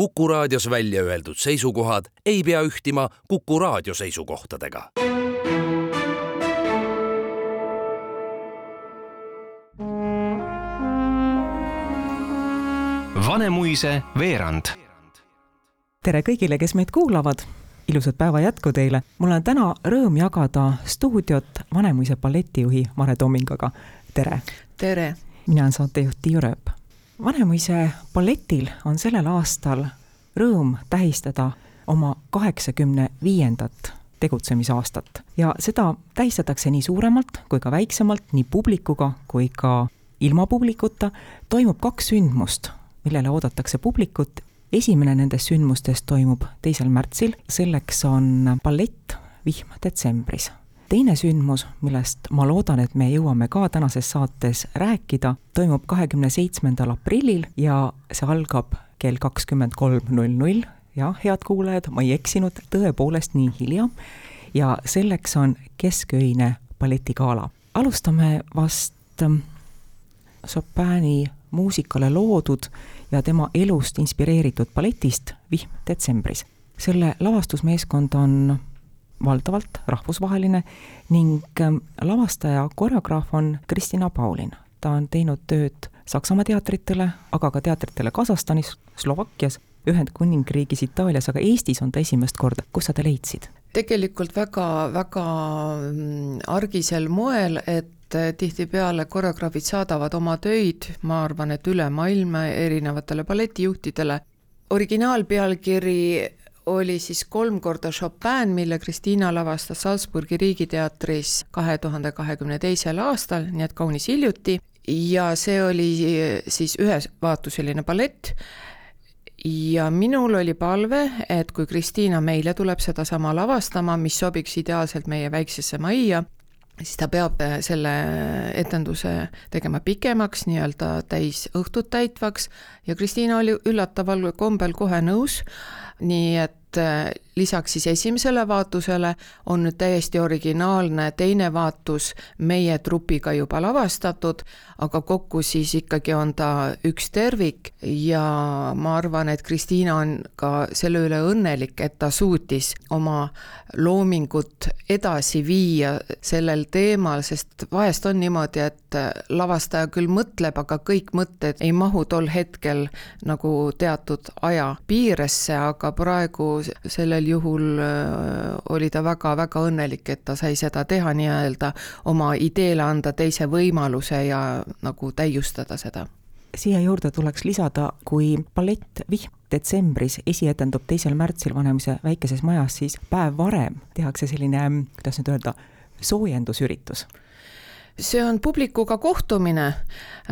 Kuku raadios välja öeldud seisukohad ei pea ühtima Kuku raadio seisukohtadega. Vanemuise veerand. tere kõigile, kes meid kuulavad ilusat päeva jätku teile. mul on täna rõõm jagada stuudiot Vanemuise balletijuhi Mare Tomingaga. tere! tere! mina olen saatejuht Tiiu Rööp. Vanemuise balletil on sellel aastal rõõm tähistada oma kaheksakümne viiendat tegutsemisaastat ja seda tähistatakse nii suuremalt kui ka väiksemalt, nii publikuga kui ka ilma publikuta. toimub kaks sündmust, millele oodatakse publikut esimene nendest sündmustest toimub teisel märtsil, selleks on ballett Vihm detsembris. Teine sündmus, millest ma loodan, et me jõuame ka tänases saates rääkida, toimub kahekümne seitsmendal aprillil ja see algab kell kakskümmend kolm null null. jah, head kuulajad, ma ei eksinud, tõepoolest nii hilja. ja selleks on kesköine balletigala. alustame vast Chopini muusikale loodud ja tema elust inspireeritud balletist Vihm detsembris. selle lavastusmeeskond on valdavalt rahvusvaheline ning ähm, lavastaja, koreograaf on Kristina Paulin. ta on teinud tööd Saksamaa teatritele, aga ka teatritele Kasahstanis, Slovakkias, Ühendkuningriigis, Itaalias, aga Eestis on ta esimest korda. kus sa ta leidsid? tegelikult väga, väga mm, argisel moel, et et tihtipeale koreograafid saadavad oma töid, ma arvan, et üle maailma erinevatele balletijuhtidele. originaalpealkiri oli siis kolm korda Chopin, mille Kristiina lavastas Salzburgi Riigiteatris kahe tuhande kahekümne teisel aastal, nii et kaunis hiljuti, ja see oli siis ühevaatuseline ballett. Ja minul oli palve, et kui Kristiina meile tuleb sedasama lavastama, mis sobiks ideaalselt meie väiksesse majja, siis ta peab äh, selle etenduse tegema pikemaks, nii-öelda täis õhtut täitvaks. Ja Kristiina oli üllataval kombel kohe nõus, nii et äh, lisaks siis esimesele vaatusele on nüüd täiesti originaalne teine vaatus meie trupiga juba lavastatud, aga kokku siis ikkagi on ta üks tervik ja ma arvan, et Kristiina on ka selle üle õnnelik, et ta suutis oma loomingut edasi viia sellel teemal, sest vahest on niimoodi, et lavastaja küll mõtleb, aga kõik mõtted ei mahu tol hetkel nagu teatud aja piiresse, aga praegu sellel juhul äh, oli ta väga-väga õnnelik, et ta sai seda teha nii-öelda oma ideele anda teise võimaluse ja nagu täiustada seda. Siia juurde tuleks lisada, kui ballett Vihm detsembris esietendub teisel märtsil Vanemuise väikeses majas, siis päev varem tehakse selline, kuidas nüüd öelda, soojendusüritus see on publikuga kohtumine,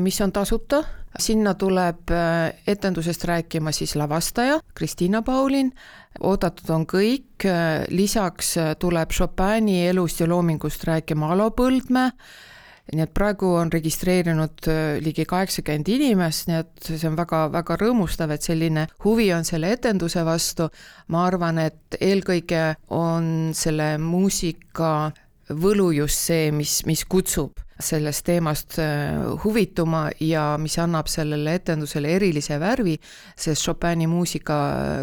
mis on tasuta, sinna tuleb äh, etendusest rääkima siis lavastaja Kristiina Paulin, oodatud on kõik, äh, lisaks äh, tuleb Chopini elust ja loomingust rääkima Alo Põldmäe, nii et praegu on registreerinud ligi kaheksakümmend inimest, nii et see on väga-väga rõõmustav, et selline huvi on selle etenduse vastu. ma arvan, et eelkõige on selle muusika võlu just see, mis, mis kutsub sellest teemast äh, huvituma ja mis annab sellele etendusele erilise värvi, sest Chopini muusika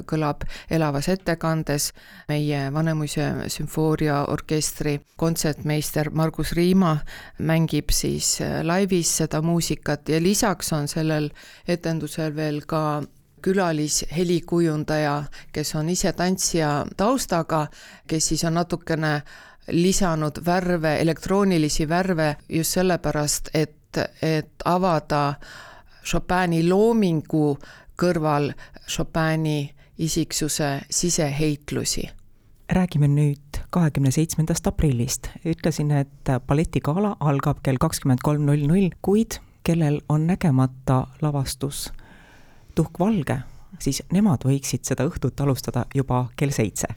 kõlab elavas ettekandes. meie Vanemuise sümfooniaorkestri kontsertmeister Margus Riima mängib siis äh, laivis seda muusikat ja lisaks on sellel etendusel veel ka külalishelikujundaja, kes on ise tantsija taustaga, kes siis on natukene lisanud värve, elektroonilisi värve just sellepärast, et, et avada Chopini loomingu kõrval Chopini isiksuse siseheitlusi. räägime nüüd kahekümne seitsmendast aprillist. ütlesin, et balletigala algab kell kakskümmend kolm null null, kuid kellel on nägemata lavastus Tuhk valge, siis nemad võiksid seda õhtut alustada juba kell seitse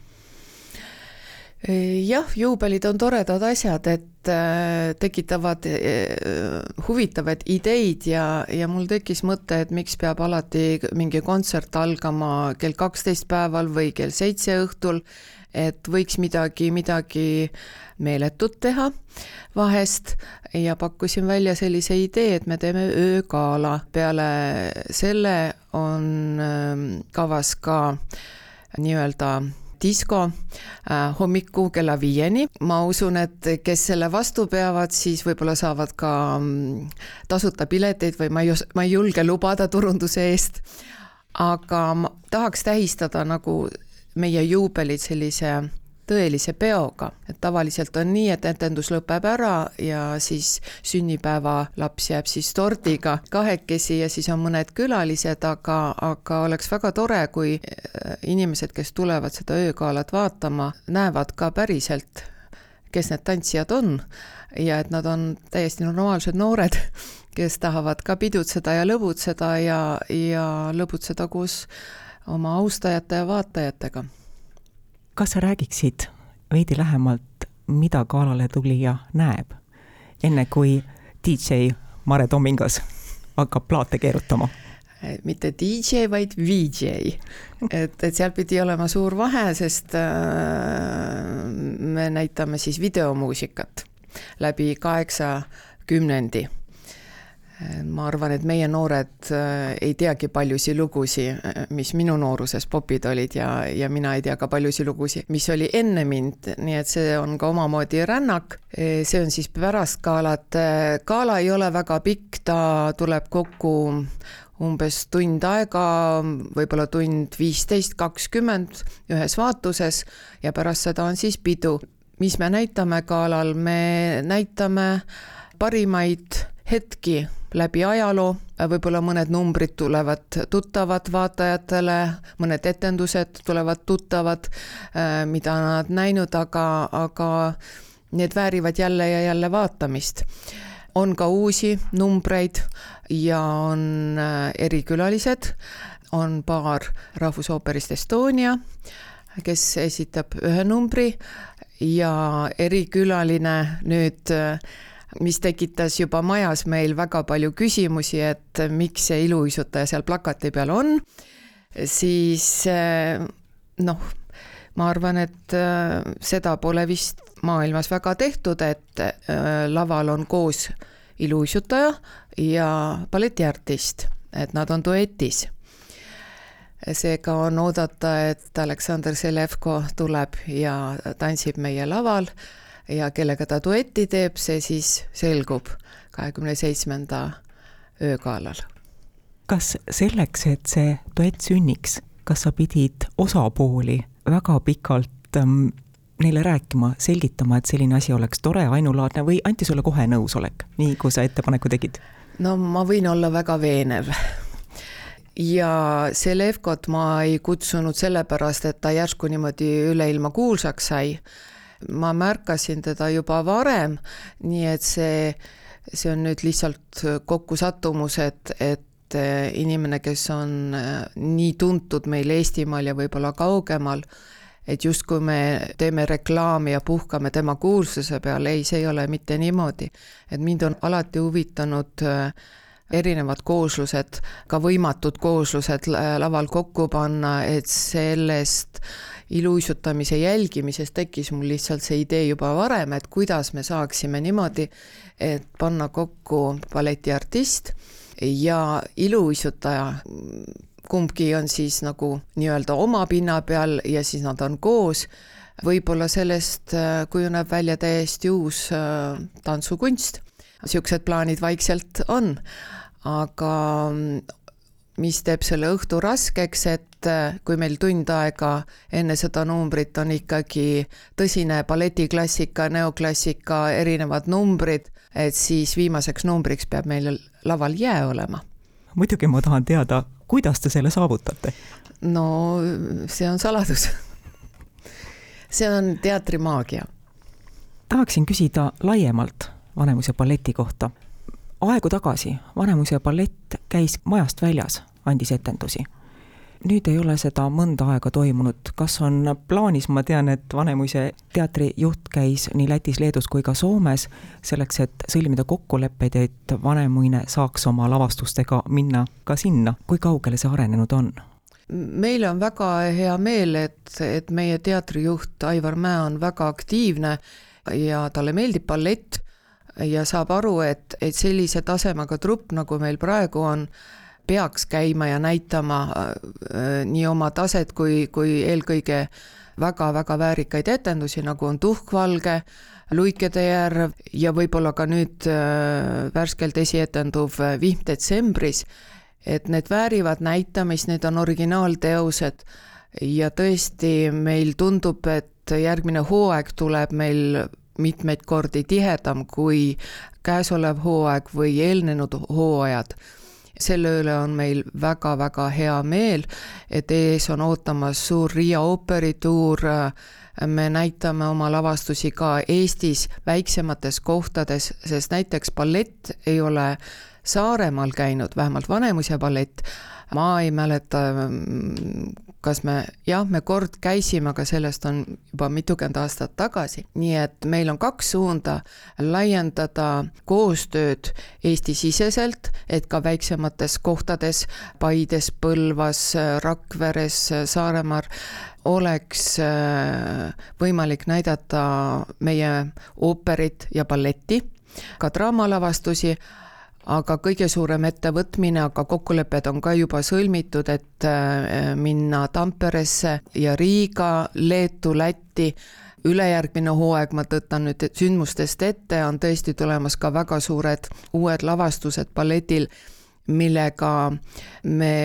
jah, juubelid on toredad asjad, et äh, tekitavad äh, huvitavaid ideid ja, ja mul tekkis mõte, et miks peab alati mingi kontsert algama kell kaksteist päeval või kell seitse õhtul. et võiks midagi, midagi meeletut teha vahest ja pakkusin välja sellise idee, et me teeme öögala. peale selle on kavas ka nii-öelda disko äh, hommiku kella viieni. ma usun, et kes selle vastu peavad, siis võib-olla saavad ka mm, tasuta pileteid või ma ei, ma ei julge lubada turunduse eest. aga ma tahaks tähistada nagu meie juubelit sellise tõelise peoga, et tavaliselt on nii, et etendus lõpeb ära ja siis sünnipäevalaps jääb siis tordiga kahekesi ja siis on mõned külalised, aga, aga oleks väga tore, kui äh, inimesed, kes tulevad seda öögalat vaatama, näevad ka päriselt, kes need tantsijad on ja et nad on täiesti normaalsed noored, kes tahavad ka pidutseda ja lõbutseda ja, ja lõbutseda koos oma austajate ja vaatajatega kas sa räägiksid veidi lähemalt, mida galale tulija näeb, enne kui DJ Mare Tomingas hakkab plaate keerutama? mitte DJ, vaid VJ. et, et seal pidi olema suur vahe, sest äh, me näitame siis videomuusikat läbi kaheksakümnendi ma arvan, et meie noored äh, ei teagi paljusid lugusid, äh, mis minu nooruses popid olid ja, ja mina ei tea ka paljusid lugusid, mis oli enne mind, nii et see on ka omamoodi rännak. E, see on siis pärast galat. gala ei ole väga pikk, ta tuleb kokku umbes tund aega, võib-olla tund viisteist, kakskümmend ühes vaatuses ja pärast seda on siis pidu. mis me näitame galal, me näitame parimaid hetki läbi ajaloo, võib-olla mõned numbrid tulevad tuttavad vaatajatele, mõned etendused tulevad tuttavad, äh, mida nad näinud, aga, aga need väärivad jälle ja jälle vaatamist. on ka uusi numbreid ja on äh, erikülalised, on paar Rahvusooperist Estonia, kes esitab ühe numbri ja erikülaline nüüd äh, mis tekitas juba majas meil väga palju küsimusi, et miks see iluuisutaja seal plakati peal on, siis eh, noh, ma arvan, et eh, seda pole vist maailmas väga tehtud, et eh, laval on koos iluuisutaja ja balletiartist, et nad on duetis. Seega on oodata, et Aleksander Selevko tuleb ja tantsib meie laval ja kellega ta duetti teeb, see siis selgub kahekümne seitsmenda öögalal. kas selleks, et see duett sünniks, kas sa pidid osapooli väga pikalt ähm, neile rääkima, selgitama, et selline asi oleks tore, ainulaadne või anti sulle kohe nõusolek, nii kui sa ettepaneku tegid? no ma võin olla väga veenev ja Selevkot ma ei kutsunud sellepärast, et ta järsku niimoodi üle ilma kuulsaks sai, ma märkasin teda juba varem, nii et see, see on nüüd lihtsalt kokkusattumus, et, et eh, inimene, kes on eh, nii tuntud meil Eestimaal ja võib-olla kaugemal, et justkui me teeme reklaami ja puhkame tema kuulsuse peale, ei, see ei ole mitte niimoodi. et mind on alati huvitanud äh, erinevad kooslused, ka võimatud kooslused laval kokku panna, et sellest iluuisutamise jälgimisest tekkis mul lihtsalt see idee juba varem, et kuidas me saaksime niimoodi, et panna kokku balletiartist ja iluuisutaja, kumbki on siis nagu nii-öelda oma pinna peal ja siis nad on koos, võib-olla sellest äh, kujuneb välja täiesti uus äh, tantsukunst. niisugused plaanid vaikselt on aga mis teeb selle õhtu raskeks, et äh, kui meil tund aega enne seda numbrit on ikkagi tõsine balletiklassika, neoklassika, erinevad numbrid, et siis viimaseks numbriks peab meil laval jää olema. muidugi ma tahan teada, kuidas te selle saavutate? no see on saladus see on teatrimaagia. tahaksin küsida laiemalt Vanemuise balleti kohta aegu tagasi Vanemuise ballett käis majast väljas, andis etendusi. nüüd ei ole seda mõnda aega toimunud, kas on plaanis, ma tean, et Vanemuise teatri juht käis nii Lätis, Leedus kui ka Soomes selleks, et sõlmida kokkuleppeid, et Vanemuine saaks oma lavastustega minna ka sinna, kui kaugele see arenenud on? meil on väga hea meel, et, et meie teatrijuht Aivar Mäe on väga aktiivne ja talle meeldib ballett ja saab aru, et, et sellise tasemega trupp, nagu meil praegu on, peaks käima ja näitama äh, nii oma taset kui, kui eelkõige väga-väga väärikaid etendusi, nagu on Tuhkvalge, Luikede järv ja võib-olla ka nüüd äh, värskelt esietenduv Vihm detsembris. Et need väärivad näitamist, need on originaalteosed ja tõesti, meil tundub, et järgmine hooaeg tuleb meil mitmeid kordi tihedam kui käesolev hooaeg või eelnenud hooajad. selle üle on meil väga-väga hea meel, et ees on ootamas suur Riia ooperituur, me näitame oma lavastusi ka Eestis väiksemates kohtades, sest näiteks ballett ei ole Saaremaal käinud, vähemalt Vanemuise ballett, ma ei mäleta, kas me, jah, me kord käisime, aga sellest on juba mitukümmend aastat tagasi, nii et meil on kaks suunda, laiendada koostööd Eesti-siseselt, et ka väiksemates kohtades, Paides, Põlvas, Rakveres, Saaremaal, oleks äh, võimalik näidata meie ooperit ja balletti, ka draamalavastusi aga kõige suurem ettevõtmine, aga kokkulepped on ka juba sõlmitud, et äh, minna Tamperesse ja Riiga, Leetu, Lätti, ülejärgmine hooaeg, ma tõtan nüüd sündmustest ette, on tõesti tulemas ka väga suured uued lavastused balletil, millega me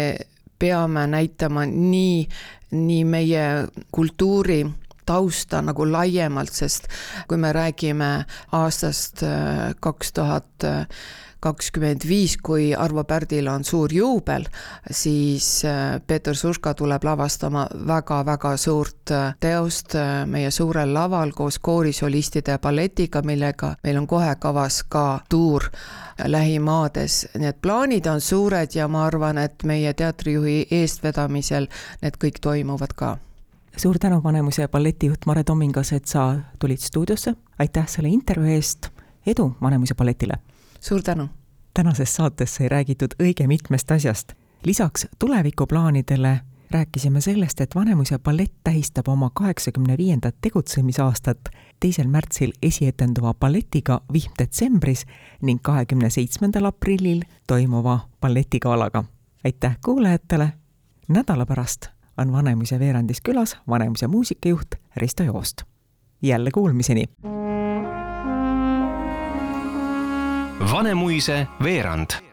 peame näitama nii, nii meie kultuuri tausta nagu laiemalt, sest kui me räägime aastast äh, kaks tuhat kakskümmend viis, kui Arvo Pärdil on suur juubel, siis äh, Peeter Suška tuleb lavastama väga-väga suurt äh, teost äh, meie suurel laval koos koorisolistide ja balletiga, millega meil on kohe kavas ka tuur lähimaades, et plaanid on suured ja ma arvan, et meie teatrijuhi eestvedamisel need kõik toimuvad ka. Suur tänu, Vanemuise balletijuht Mare Tomingas, et sa tulid stuudiosse, aitäh selle intervjuu eest, edu Vanemuise balletile! Suur tänu! tänases saates sai räägitud õige mitmest asjast. lisaks tulevikuplaanidele rääkisime sellest, et Vanemuise ballett tähistab oma kaheksakümne viiendat tegutsemisaastat teisel märtsil esietenduva balletiga Vihm detsembris ning kahekümne seitsmendal aprillil toimuva balletigalaga. aitäh kuulajatele, nädala pärast on Vanemuise veerandis külas Vanemuise muusikajuht Risto Joost. jälle kuulmiseni! Vanemuise veerand